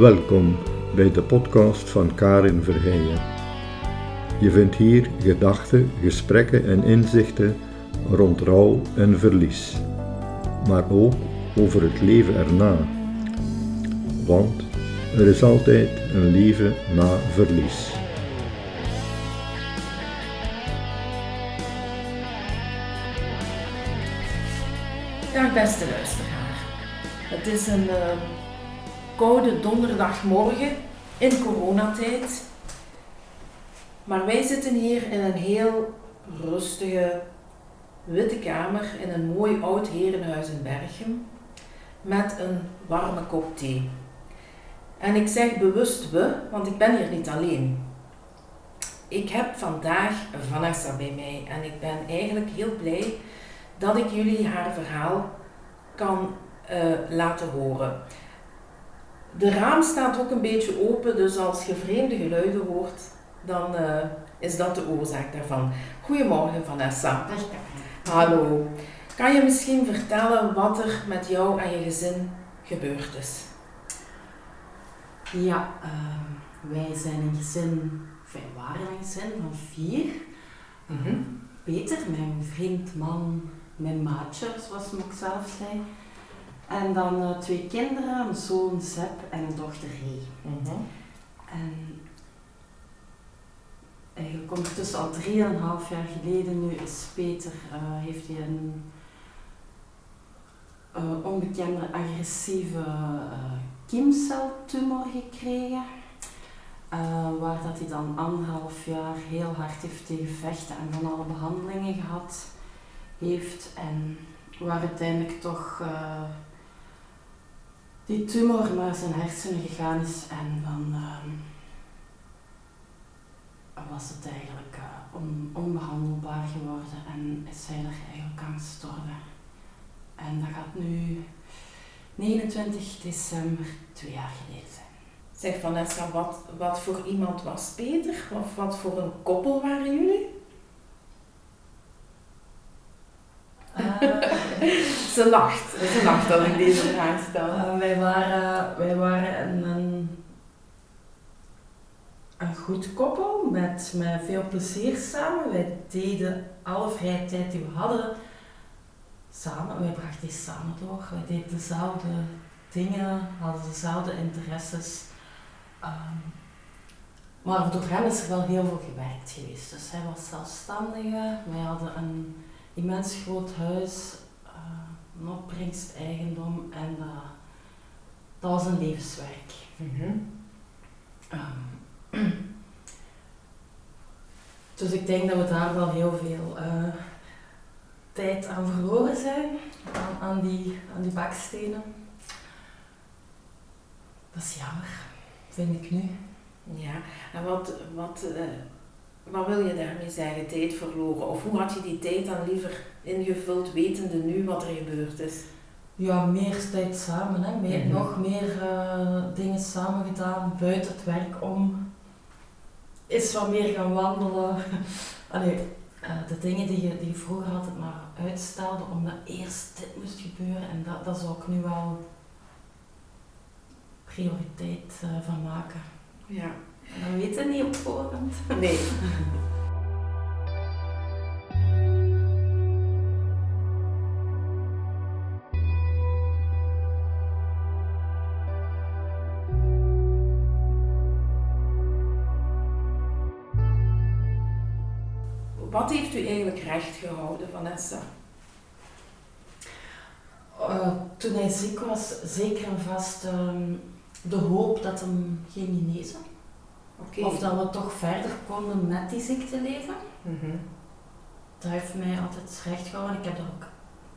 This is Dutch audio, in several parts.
Welkom bij de podcast van Karin Verheijen. Je vindt hier gedachten, gesprekken en inzichten rond rouw en verlies, maar ook over het leven erna. Want er is altijd een leven na verlies. Dag beste luisteraar. Het is een uh, koude donderdagmorgen in coronatijd. Maar wij zitten hier in een heel rustige witte kamer in een mooi oud herenhuis in Berchem met een warme kop thee. En ik zeg bewust we, want ik ben hier niet alleen. Ik heb vandaag Vanessa bij mij en ik ben eigenlijk heel blij dat ik jullie haar verhaal kan uh, laten horen. De raam staat ook een beetje open, dus als je vreemde geluiden hoort, dan uh, is dat de oorzaak daarvan. Goedemorgen Vanessa. Hallo. Kan je misschien vertellen wat er met jou en je gezin gebeurd is? Ja, uh, wij zijn een gezin, wij waren een gezin van vier. Mm -hmm. Peter, mijn vriend, man, mijn maatje, zoals ik ook zelf zei. En dan uh, twee kinderen, een zoon Zep en een dochter Ray. Mm -hmm. En eigenlijk ondertussen al drieënhalf jaar geleden nu is Peter, uh, heeft hij een uh, onbekende agressieve kiemceltumor gekregen. waar dat hij dan anderhalf jaar heel hard heeft tegen vechten en van alle behandelingen gehad heeft en waar uiteindelijk toch die tumor naar zijn hersenen gegaan is en dan uh, was het eigenlijk on, onbehandelbaar geworden en is hij er eigenlijk aan gestorven. En dat gaat nu 29 december twee jaar geleden zijn. Zeg Vanessa, wat, wat voor iemand was Peter? Of wat voor een koppel waren jullie? Ze lacht. Ze lacht als ik deze vraag stel. Uh, wij waren, wij waren een, een, goed koppel met, met veel plezier samen. Wij deden alle vrije tijd die we hadden samen. Wij brachten die samen door. Wij deden dezelfde dingen, hadden dezelfde interesses. Um, maar door hem is er wel heel veel gewerkt geweest. Dus hij was zelfstandige. Wij hadden een immens groot huis, een opbrengsteigendom en uh, dat was een levenswerk. Mm -hmm. um, dus ik denk dat we daar wel heel veel uh, tijd aan verloren zijn, aan, aan, die, aan die bakstenen. Dat is jammer, vind ik nu. Ja, en wat, wat wat wil je daarmee zeggen, tijd verloren? Of hoe had je die tijd dan liever ingevuld, wetende nu wat er gebeurd is? Ja, meer tijd samen. Hè. Meer, mm -hmm. Nog meer uh, dingen samen gedaan, buiten het werk om. Is wat meer gaan wandelen. Allee, uh, de dingen die je, die je vroeger altijd maar uitstelde, omdat eerst dit moest gebeuren. En dat, dat zou ik nu wel prioriteit uh, van maken. Ja, dan weet het niet op voorhand. Nee. Wat heeft u eigenlijk recht gehouden, Vanessa? Uh, toen hij ziek was, zeker en vast um, de hoop dat hem ging genezen. Okay. Of dat we toch verder konden met die ziekte leven. Mm -hmm. Dat heeft mij altijd recht gehouden. Ik heb er ook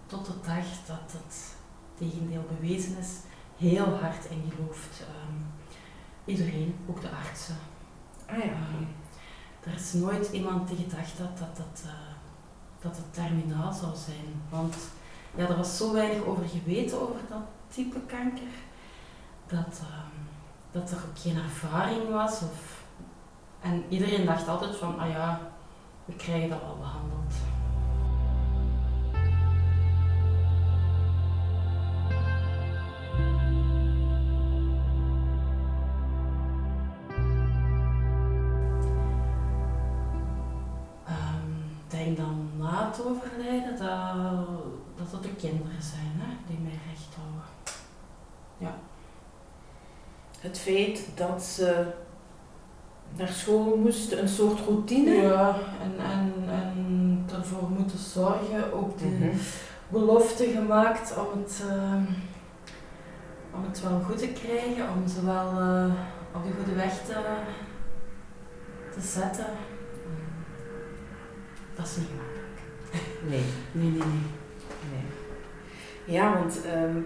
tot de dag dat het tegendeel bewezen is, heel hard in geloofd. Um, iedereen, ook de artsen. Ah ja. Um, er is nooit iemand die gedacht had dat, dat, uh, dat het terminaal zou zijn. Want ja, er was zo weinig over geweten over dat type kanker, dat, um, dat er ook geen ervaring was. Of, en iedereen dacht altijd van, ah ja, we krijgen dat wel behandeld. Ehm, denk dan na het overlijden dat, dat het de kinderen zijn hè, die mij recht houden. Ja. Het feit dat ze naar school moesten, een soort routine. Ja, en, en, en ervoor moeten zorgen, ook die Mhm. belofte gemaakt om het, eh, om het wel goed te krijgen, om ze wel eh, op de goede weg te, te zetten. Dat is niet gemakkelijk. Nee. Nee, nee, nee. Nee. Ja, want ehm,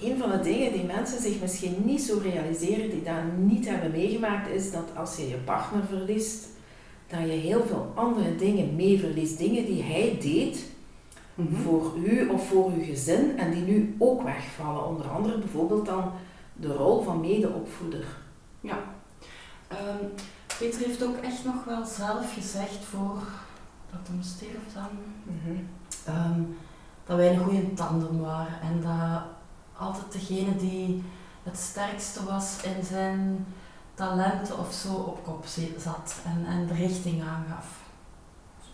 een van de dingen die mensen zich misschien niet zo realiseren, die dat niet hebben meegemaakt, is dat als je je partner verliest, dat je heel veel andere dingen mee verliest. Dingen die hij deed voor u of voor uw gezin en die nu ook wegvallen. Onder andere bijvoorbeeld dan de rol van medeopvoeder. Ehm, Peter heeft ook echt nog wel zelf gezegd voor dat hem stierf dan, ehm, dat wij een goede tandem waren en dat altijd degene die het sterkste was in zijn talenten of zo op kop zat en, en de richting aangaf.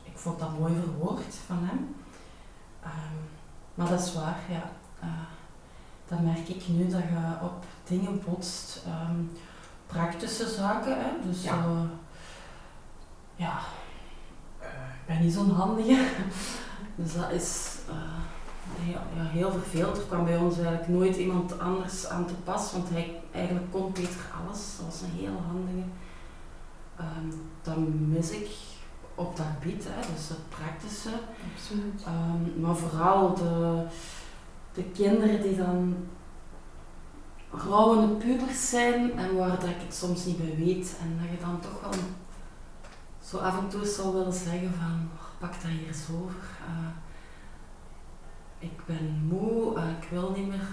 Ik vond dat mooi verwoord van hem. Ehm, maar dat is waar, ja. Eh, dan merk ik nu dat je op dingen botst. ehm, praktische zaken, hè. Dus Ja. ja, ja ik ben niet zo'n handige. Dus dat is eh, heel, ja, heel vervelend. Er kwam bij ons eigenlijk nooit iemand anders aan te pas, want hij, eigenlijk kon Peter alles. Dat was een heel handige. Ehm, dat mis ik op dat gebied, hè, dus het praktische. Absoluut. Ehm, maar vooral de, de kinderen die dan rouwende pubers zijn en waar dat ik het soms niet bij weet. En dat je dan toch wel zo af en toe zou willen zeggen van, "Oh, pak dat hier eens over. Eh, ik ben moe, eh, ik wil niet meer,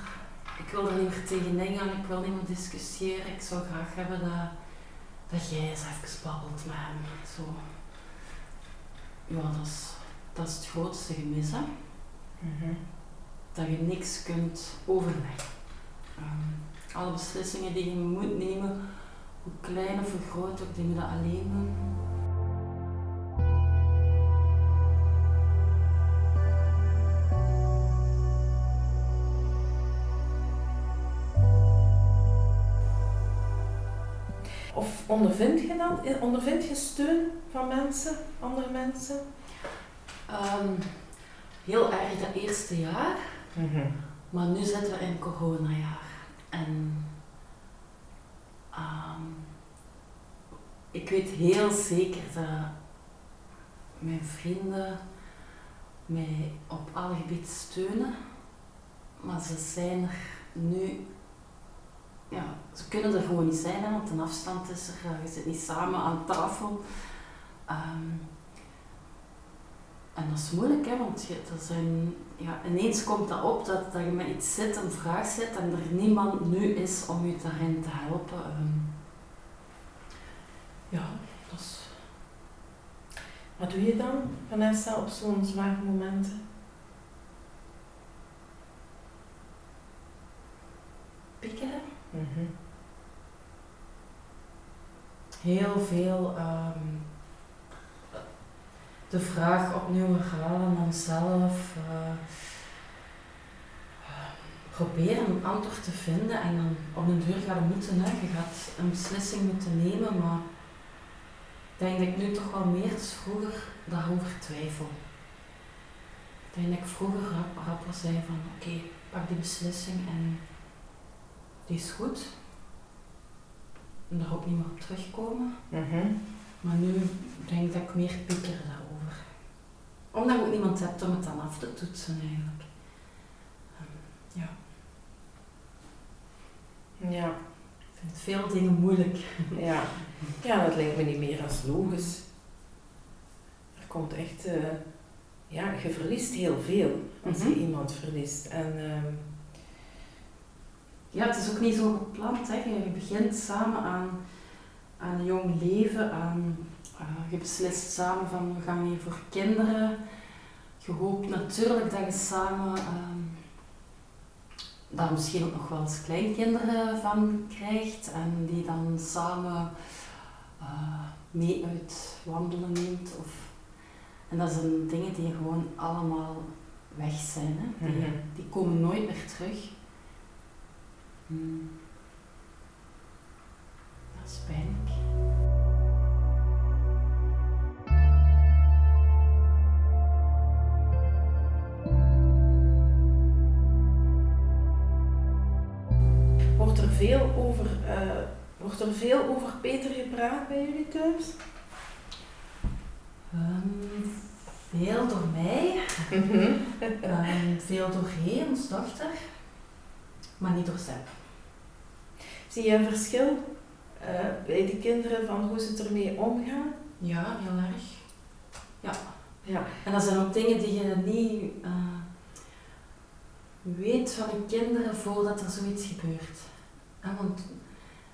ik wil er niet meer tegenin gaan, ik wil niet meer discussiëren. Ik zou graag hebben dat, dat jij eens even babbelt met hem. Zo. Ja, dat is, dat is het grootste gemis, hè Mhm. dat je niks kunt overleggen. Ehm, alle beslissingen die je moet nemen, hoe klein of hoe groot ook, die moet je alleen doen. Ondervind je dat? Ondervind je steun van mensen, andere mensen? Ehm, heel erg dat eerste jaar, maar nu zitten we in coronajaar. En ehm, ik weet heel zeker dat mijn vrienden mij op alle gebieden steunen, maar ze zijn er nu, ja, ze kunnen er gewoon niet zijn, hè, want een afstand is er, eh, je zit niet samen aan tafel. Ehm, en dat is moeilijk, hè, want je, er zijn, ja, ineens komt dat op dat, dat je met iets zit, een vraag zit en er niemand nu is om je daarin te helpen. Ehm, ja, dat is... Wat doe je dan, Vanessa, op zo'n zwaar momenten? pikken. Heel veel ehm, de vraag opnieuw herhalen aan onszelf. eh, proberen een antwoord te vinden en dan op een deur gaat moeten. Hè. Je gaat een beslissing moeten nemen, maar ik denk dat ik nu toch wel meer als vroeger daarover twijfel. Ik denk dat ik vroeger rap, rapper zei van oké, pak die beslissing en die is goed. En daar ook niet meer op terugkomen. Maar nu denk ik dat ik meer pieker daarover. Omdat je ook niemand hebt om het dan af te toetsen eigenlijk. Ehm, ja, Ja. ik vind veel dingen moeilijk. Ja. ja, dat lijkt me niet meer als logisch. Er komt echt, eh, ja, je verliest heel veel als je Mhm. iemand verliest. En ehm, Ja, het is ook niet zo gepland. Hè. Je begint samen aan, aan een jong leven. Aan, eh, je beslist samen van we gaan hier voor kinderen. Je hoopt natuurlijk dat je samen ehm, daar misschien ook nog wel eens kleinkinderen van krijgt. En die dan samen eh, mee uit wandelen neemt. Of, En dat zijn dingen die gewoon allemaal weg zijn. Hè? Die, Mhm. die komen nooit meer terug. Hmm. Dat is pijnlijk. Wordt er veel over, eh, wordt er veel over Peter gepraat bij jullie thuis? Ehm, veel door mij, ehm, veel door Ree, ons dochter, maar niet door Sepp. Zie je een verschil eh, bij de kinderen van hoe ze ermee omgaan? Ja, heel erg. Ja. Ja. En dat zijn ook dingen die je niet eh, weet van je kinderen voordat er zoiets gebeurt. Ja, want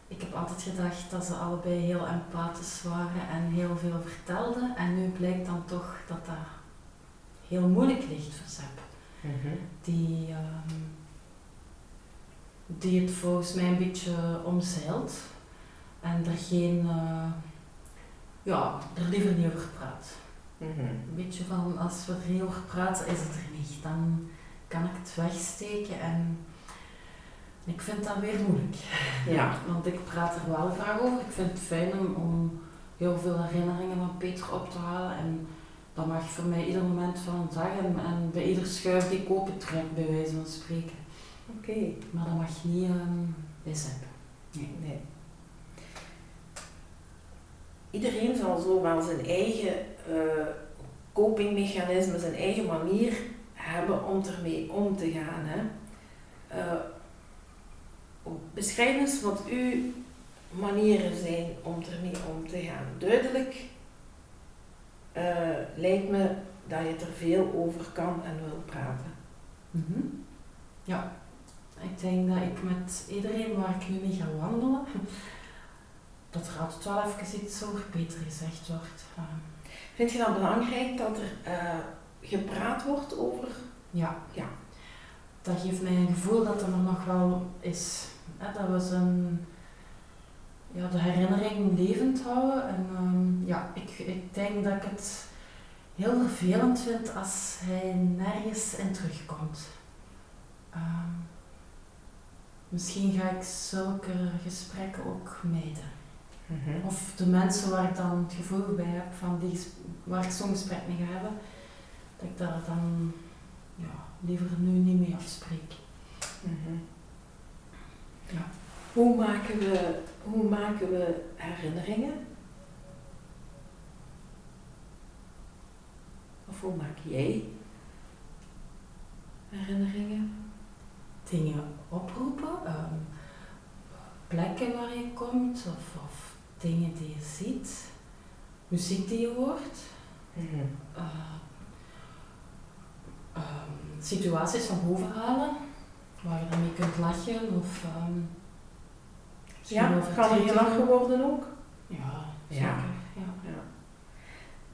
ik heb altijd gedacht dat ze allebei heel empathisch waren en heel veel vertelden. En nu blijkt dan toch dat dat heel moeilijk ligt voor Sepp. Die, ehm, die het volgens mij een beetje omzeilt. En er geen, eh, ja, er liever niet over praat. Een beetje van, als we er niet over praten, is het er niet. Dan kan ik het wegsteken en ik vind dat weer moeilijk. Ja. Want ik praat er wel graag over. Ik vind het fijn om, om heel veel herinneringen van Peter op te halen. En dat mag voor mij ieder moment van de dag en, en bij ieder schuif die ik open trek, bij wijze van spreken. Oké. Maar dat mag niet ehm bij Sepp. Nee. Nee. Iedereen zal zo wel zijn eigen copingmechanisme, zijn eigen manier hebben om ermee om te gaan. Hè? Eh, beschrijf eens wat uw manieren zijn om ermee om te gaan. Duidelijk eh, lijkt me dat je er veel over kan en wil praten. Mhm. Ja, ik denk dat ik met iedereen waar ik nu mee ga wandelen, dat er altijd wel even iets over Peter gezegd wordt. Ehm, Vind je dat belangrijk dat er eh, gepraat wordt over? ja. Ja. Dat geeft mij een gevoel dat er nog wel is. Dat we zijn, ja, de herinnering levend houden. En ehm, ja, ik, ik denk dat ik het heel vervelend vind als hij nergens in terugkomt. Ehm, misschien ga ik zulke gesprekken ook mijden. Of de mensen waar ik dan het gevoel bij heb van die, waar ik zo'n gesprek mee ga hebben, dat ik daar dan ja, liever nu niet mee afspreek. Mhm. Ja. Hoe maken we, hoe maken we herinneringen? Of hoe maak jij herinneringen? Dingen oproepen, ehm, plekken waar je komt of, of dingen die je ziet, muziek die je hoort, eh, ehm, situaties van boven halen waar je dan mee kunt lachen of ehm, Ja, kan er gelachen worden ook? Ja, Ja. zeker. Ja.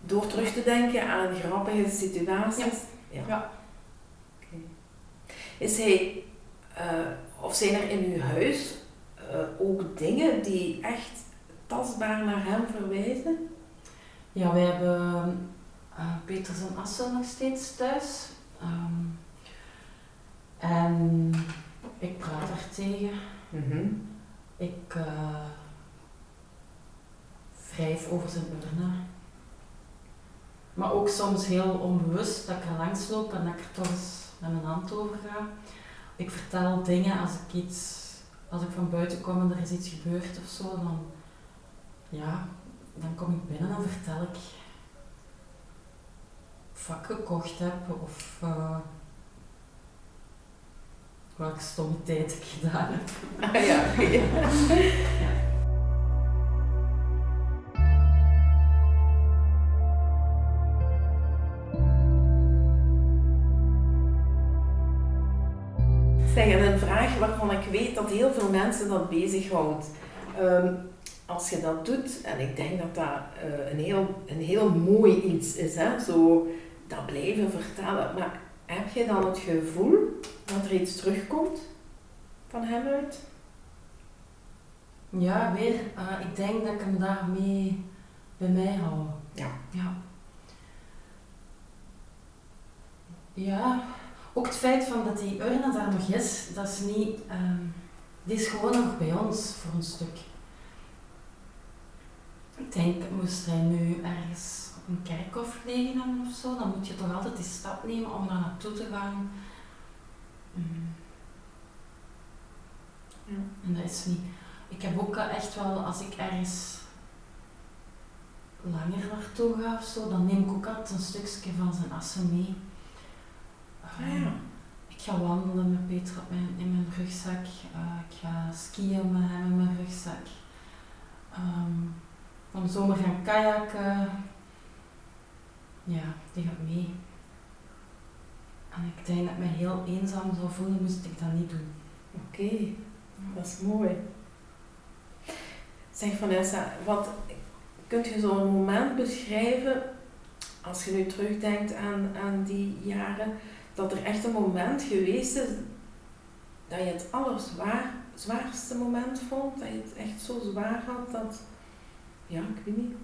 Door terug te denken aan grappige situaties? Ja. Ja. Oké. Is hij, eh, of zijn er in uw huis eh, ook dingen die echt tastbaar naar hem verwijzen? Ja, wij hebben eh Peters en Assen nog steeds thuis. Ehm, en ik praat er tegen. Ik eh wrijf over zijn urne. Maar ook soms heel onbewust dat ik er langs loop en dat ik er toch eens met mijn hand over ga. Ik vertel dingen als ik iets, als ik van buiten kom en er is iets gebeurd of zo, dan, ja, dan kom ik binnen en vertel ik ik gekocht heb of eh, welke stomme tijd ik gedaan heb. Ah, ja, Zeg, en een vraag waarvan ik weet dat heel veel mensen dat bezighoudt. Ehm als je dat doet, en ik denk dat dat eh, een, heel, een heel mooi iets is, hè? zo dat blijven vertellen. Maar heb je dan het gevoel dat er iets terugkomt van hem uit? Ja, weer. eh, ik denk dat ik hem daarmee bij mij hou. Ja. ja. Ja, ook het feit van dat die urne daar nog is, dat is niet... ehm, die is gewoon nog bij ons voor een stuk. Ik denk, moest hij nu ergens op een kerkhof liggen hebben of zo, dan moet je toch altijd die stap nemen om daar naartoe te gaan. Mm. Ja. En dat is niet... Ik heb ook echt wel, als ik ergens langer naartoe ga of zo, dan neem ik ook altijd een stukje van zijn assen mee. Ja. Ik ga wandelen met Peter op mijn, in mijn rugzak. Eh, ik ga skiën met hem in mijn rugzak. Van de zomer gaan kajakken. Ja, die gaat mee. En ik denk dat ik me heel eenzaam zou voelen, moest ik dat niet doen. Oké, dat is mooi. Zeg Vanessa, wat kunt je zo'n moment beschrijven, als je nu terugdenkt aan, aan die jaren, dat er echt een moment geweest is dat je het allerzwaar, zwaarste moment vond, dat je het echt zo zwaar had dat, ja, ik weet niet,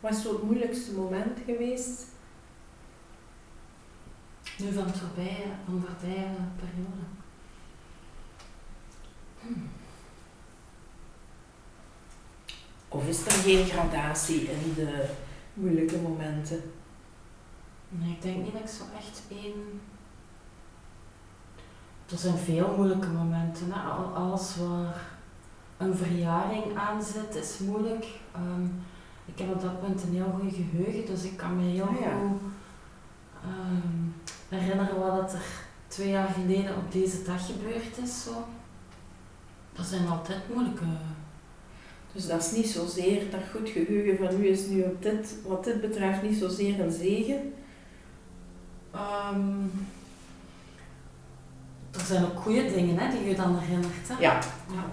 wat is zo het moeilijkste moment geweest? Nu van het voorbije, van de voorbije periode. Hmm. Of is er geen gradatie in de moeilijke momenten? Nee, ik denk niet dat ik zo echt één. Er zijn veel moeilijke momenten. Hè. Al- Alles waar een verjaring aan zit, is moeilijk. Ehm, ik heb op dat punt een heel goed geheugen, dus ik kan me heel Ah, ja. goed ehm, herinneren wat dat er twee jaar geleden op deze dag gebeurd is. Zo. Dat zijn altijd moeilijke. Dus dat is niet zozeer, dat goed geheugen van u is nu op dit, wat dit betreft niet zozeer een zegen. Ehm, er zijn ook goede dingen hè, die je dan herinnert. Hè? Ja. Ja.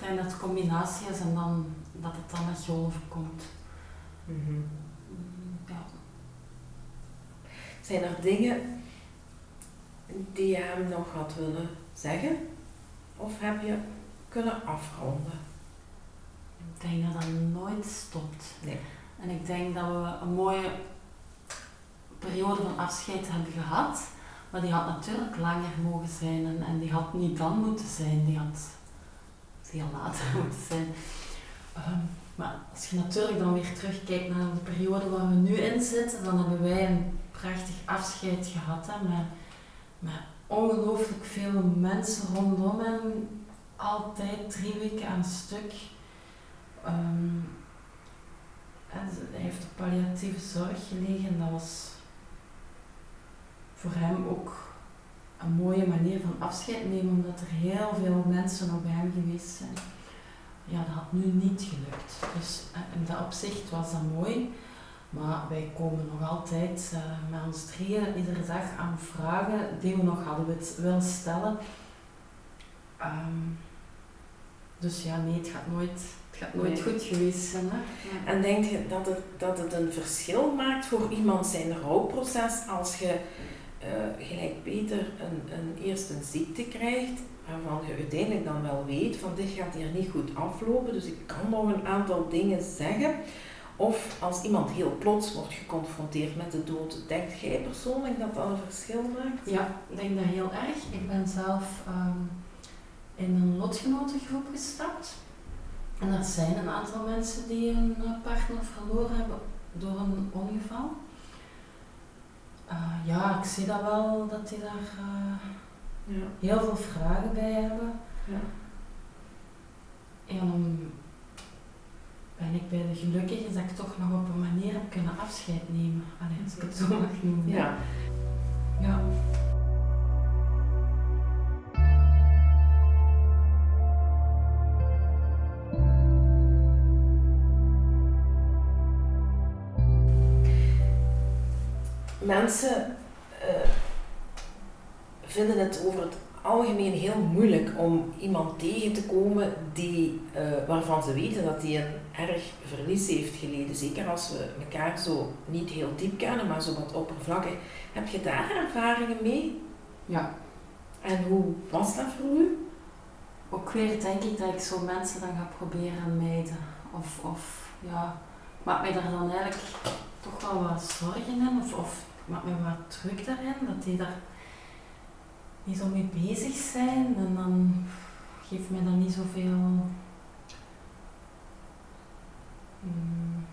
Denk dat het combinatie is en dan, dat het dan met golven komt. Mm, Ja. Zijn er dingen die je hem nog had willen zeggen? Of heb je kunnen afronden? Ik denk dat dat nooit stopt. Nee. En ik denk dat we een mooie periode van afscheid hebben gehad. Maar die had natuurlijk langer mogen zijn en, en die had niet dan moeten zijn. Die had veel later moeten zijn. Ehm, maar als je natuurlijk dan weer terugkijkt naar de periode waar we nu in zitten, dan hebben wij een prachtig afscheid gehad. Hè, met, met ongelooflijk veel mensen rondom hem. Altijd drie weken aan stuk. Ehm, en hij heeft op palliatieve zorg gelegen en dat was voor hem ook een mooie manier van afscheid nemen, omdat er heel veel mensen nog bij hem geweest zijn. Ja, dat had nu niet gelukt. Dus eh, in dat opzicht was dat mooi. Maar wij komen nog altijd eh, met ons drieën iedere dag aan vragen die we nog hadden wit- willen stellen. Ehm, dus ja, nee, het gaat nooit, het gaat nooit Nee. goed geweest zijn. Hè? Ja. En denk je dat het, dat het een verschil maakt voor iemand zijn rouwproces als je eh, gelijk Peter een, een, eerst een ziekte krijgt waarvan je uiteindelijk dan wel weet van dit gaat hier niet goed aflopen, dus ik kan nog een aantal dingen zeggen. Of als iemand heel plots wordt geconfronteerd met de dood, denkt jij persoonlijk dat dat een verschil maakt? Ja, ik denk dat heel erg. Ik ben zelf ehm, in een lotgenotengroep gestapt. En er zijn een aantal mensen die een eh, partner verloren hebben door een ongeval. Eh, ja, ik zie dat wel dat die daar eh, Ja. heel veel vragen bij hebben. Ja. En dan ben ik bij de gelukkige dat ik toch nog op een manier heb kunnen afscheid nemen. Allee, als ik het zo mag noemen. Ja. ja. Mensen eh, vinden het over het algemeen heel moeilijk om iemand tegen te komen die, eh, waarvan ze weten dat hij een erg verlies heeft geleden. Zeker als we elkaar zo niet heel diep kennen, maar zo wat oppervlakkig. Heb je daar ervaringen mee? ja. En hoe was dat voor u? Ook weer denk ik dat ik zo mensen dan ga proberen mijden. Of, of ja, maak mij daar dan eigenlijk toch wel wat zorgen in. Of, of maakt me wat druk daarin, dat die daar niet zo mee bezig zijn en dan geeft mij dat niet zoveel, hmm,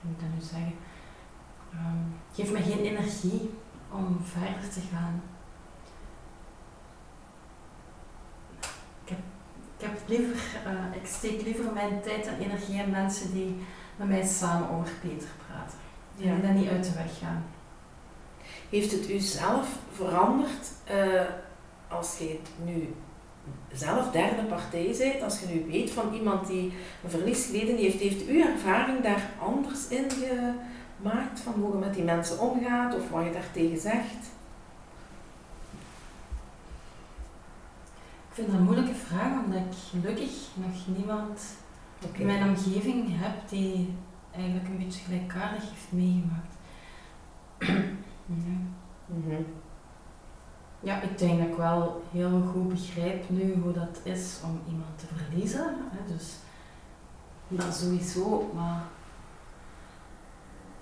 hoe moet ik dat nu zeggen, um, geeft mij geen energie om verder te gaan. Ik heb, ik heb liever, uh, ik steek liever mijn tijd en energie in mensen die met mij samen over Peter praten. Ja. Die niet uit de weg gaan. Heeft het u zelf veranderd uh, als je nu zelf derde partij bent, als je nu weet van iemand die een verlies geleden heeft, heeft uw ervaring daar anders in gemaakt van hoe je met die mensen omgaat of wat je daartegen zegt? Ik vind dat een moeilijke vraag, omdat ik gelukkig nog niemand in mijn omgeving heb die eigenlijk een beetje gelijkaardig heeft meegemaakt. Ja. Mhm. ja, ik denk dat ik wel heel goed begrijp nu hoe dat is om iemand te verliezen. Hè. Dus dat sowieso, maar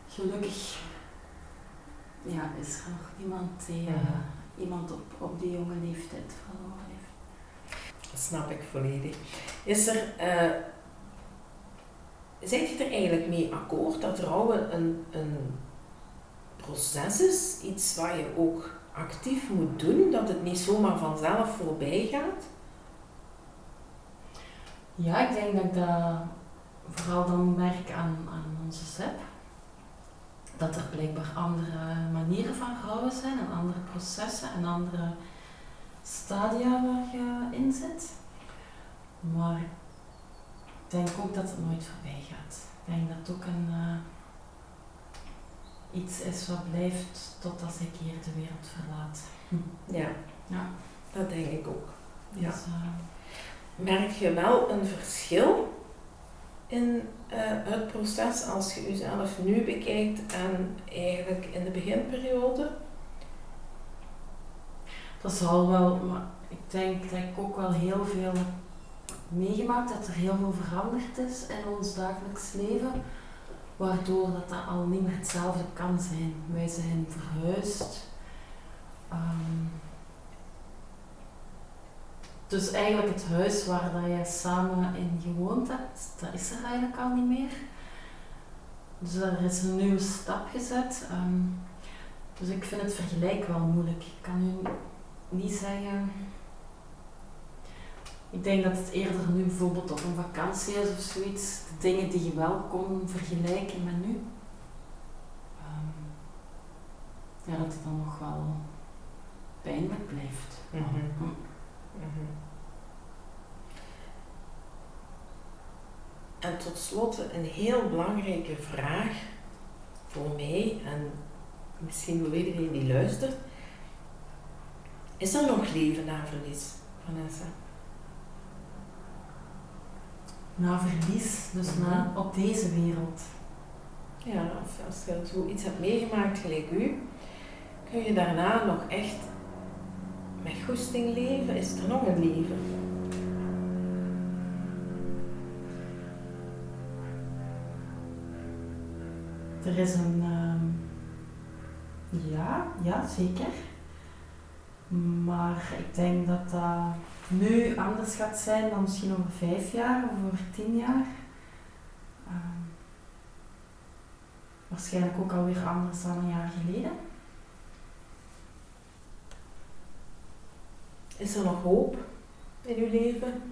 gelukkig ja, is er nog iemand die uh, iemand op, op die jonge leeftijd verloren heeft. Dat snap ik volledig. Is er, uh, zijt je er eigenlijk mee akkoord dat rouwen een, een proces is? Iets waar je ook actief moet doen, dat het niet zomaar vanzelf voorbij gaat? Ja, ik denk dat ik dat vooral dan merk aan, aan onze SEP dat er blijkbaar andere manieren van rouwen zijn en andere processen en andere stadia waar je in zit. Maar ik denk ook dat het nooit voorbij gaat. Ik denk dat het ook een, uh, iets is wat blijft totdat ik hier de wereld verlaat. Ja, ja. dat denk ik ook. Ja. Dus, uh, Merk je wel een verschil in uh, het proces als je jezelf nu bekijkt en eigenlijk in de beginperiode? Dat zal wel, maar ik denk dat ik ook wel heel veel meegemaakt, dat er heel veel veranderd is in ons dagelijks leven, waardoor dat, dat al niet meer hetzelfde kan zijn. Wij zijn verhuisd. Um, dus eigenlijk het huis waar dat jij samen in gewoond hebt, dat is er eigenlijk al niet meer. Dus er is een nieuwe stap gezet. Ehm, dus ik vind het vergelijk wel moeilijk. Ik kan nu niet zeggen. Ik denk dat het eerder nu bijvoorbeeld op een vakantie is of zoiets. De dingen die je wel kon vergelijken met nu. Um, ja, dat het dan nog wel pijnlijk blijft. Mm -hmm. Mhm. En tot slot een heel belangrijke vraag voor mij en misschien voor iedereen die luistert. Is er nog leven na verlies, Vanessa? Na verlies, dus mhm. na op deze wereld. Ja, als je zoiets hebt meegemaakt gelijk u, kun je daarna nog echt met goesting leven? Is er nog een leven? Er is een. Uh, ja, ja, zeker. Maar ik denk dat dat nu anders gaat zijn dan misschien over vijf jaar of over tien jaar. Uh, waarschijnlijk ook alweer anders dan een jaar geleden. Is er nog hoop in uw leven?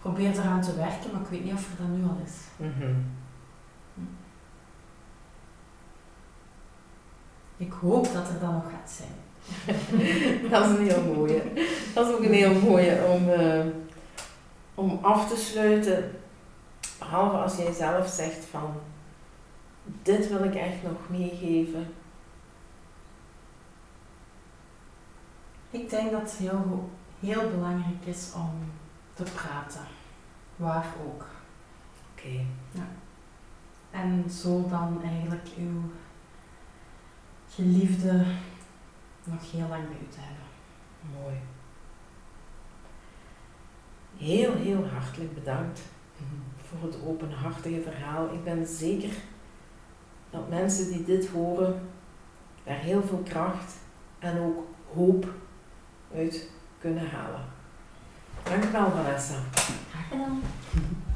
Probeer eraan te werken, maar ik weet niet of er dat nu al is. Mhm. Hm. Ik hoop dat er dan nog gaat zijn. dat is een heel mooie. Dat is ook een heel mooie om, uh, om af te sluiten. Behalve als jij zelf zegt van dit wil ik echt nog meegeven. Ik denk dat het heel, heel belangrijk is om te praten. Waar ook. Oké. Ja. En zo dan eigenlijk uw geliefde nog heel lang bij u te hebben. Mooi. Heel, heel hartelijk bedankt mhm. voor het openhartige verhaal. Ik ben zeker dat mensen die dit horen daar heel veel kracht en ook hoop uit kunnen halen. Dankjewel Vanessa. Graag gedaan.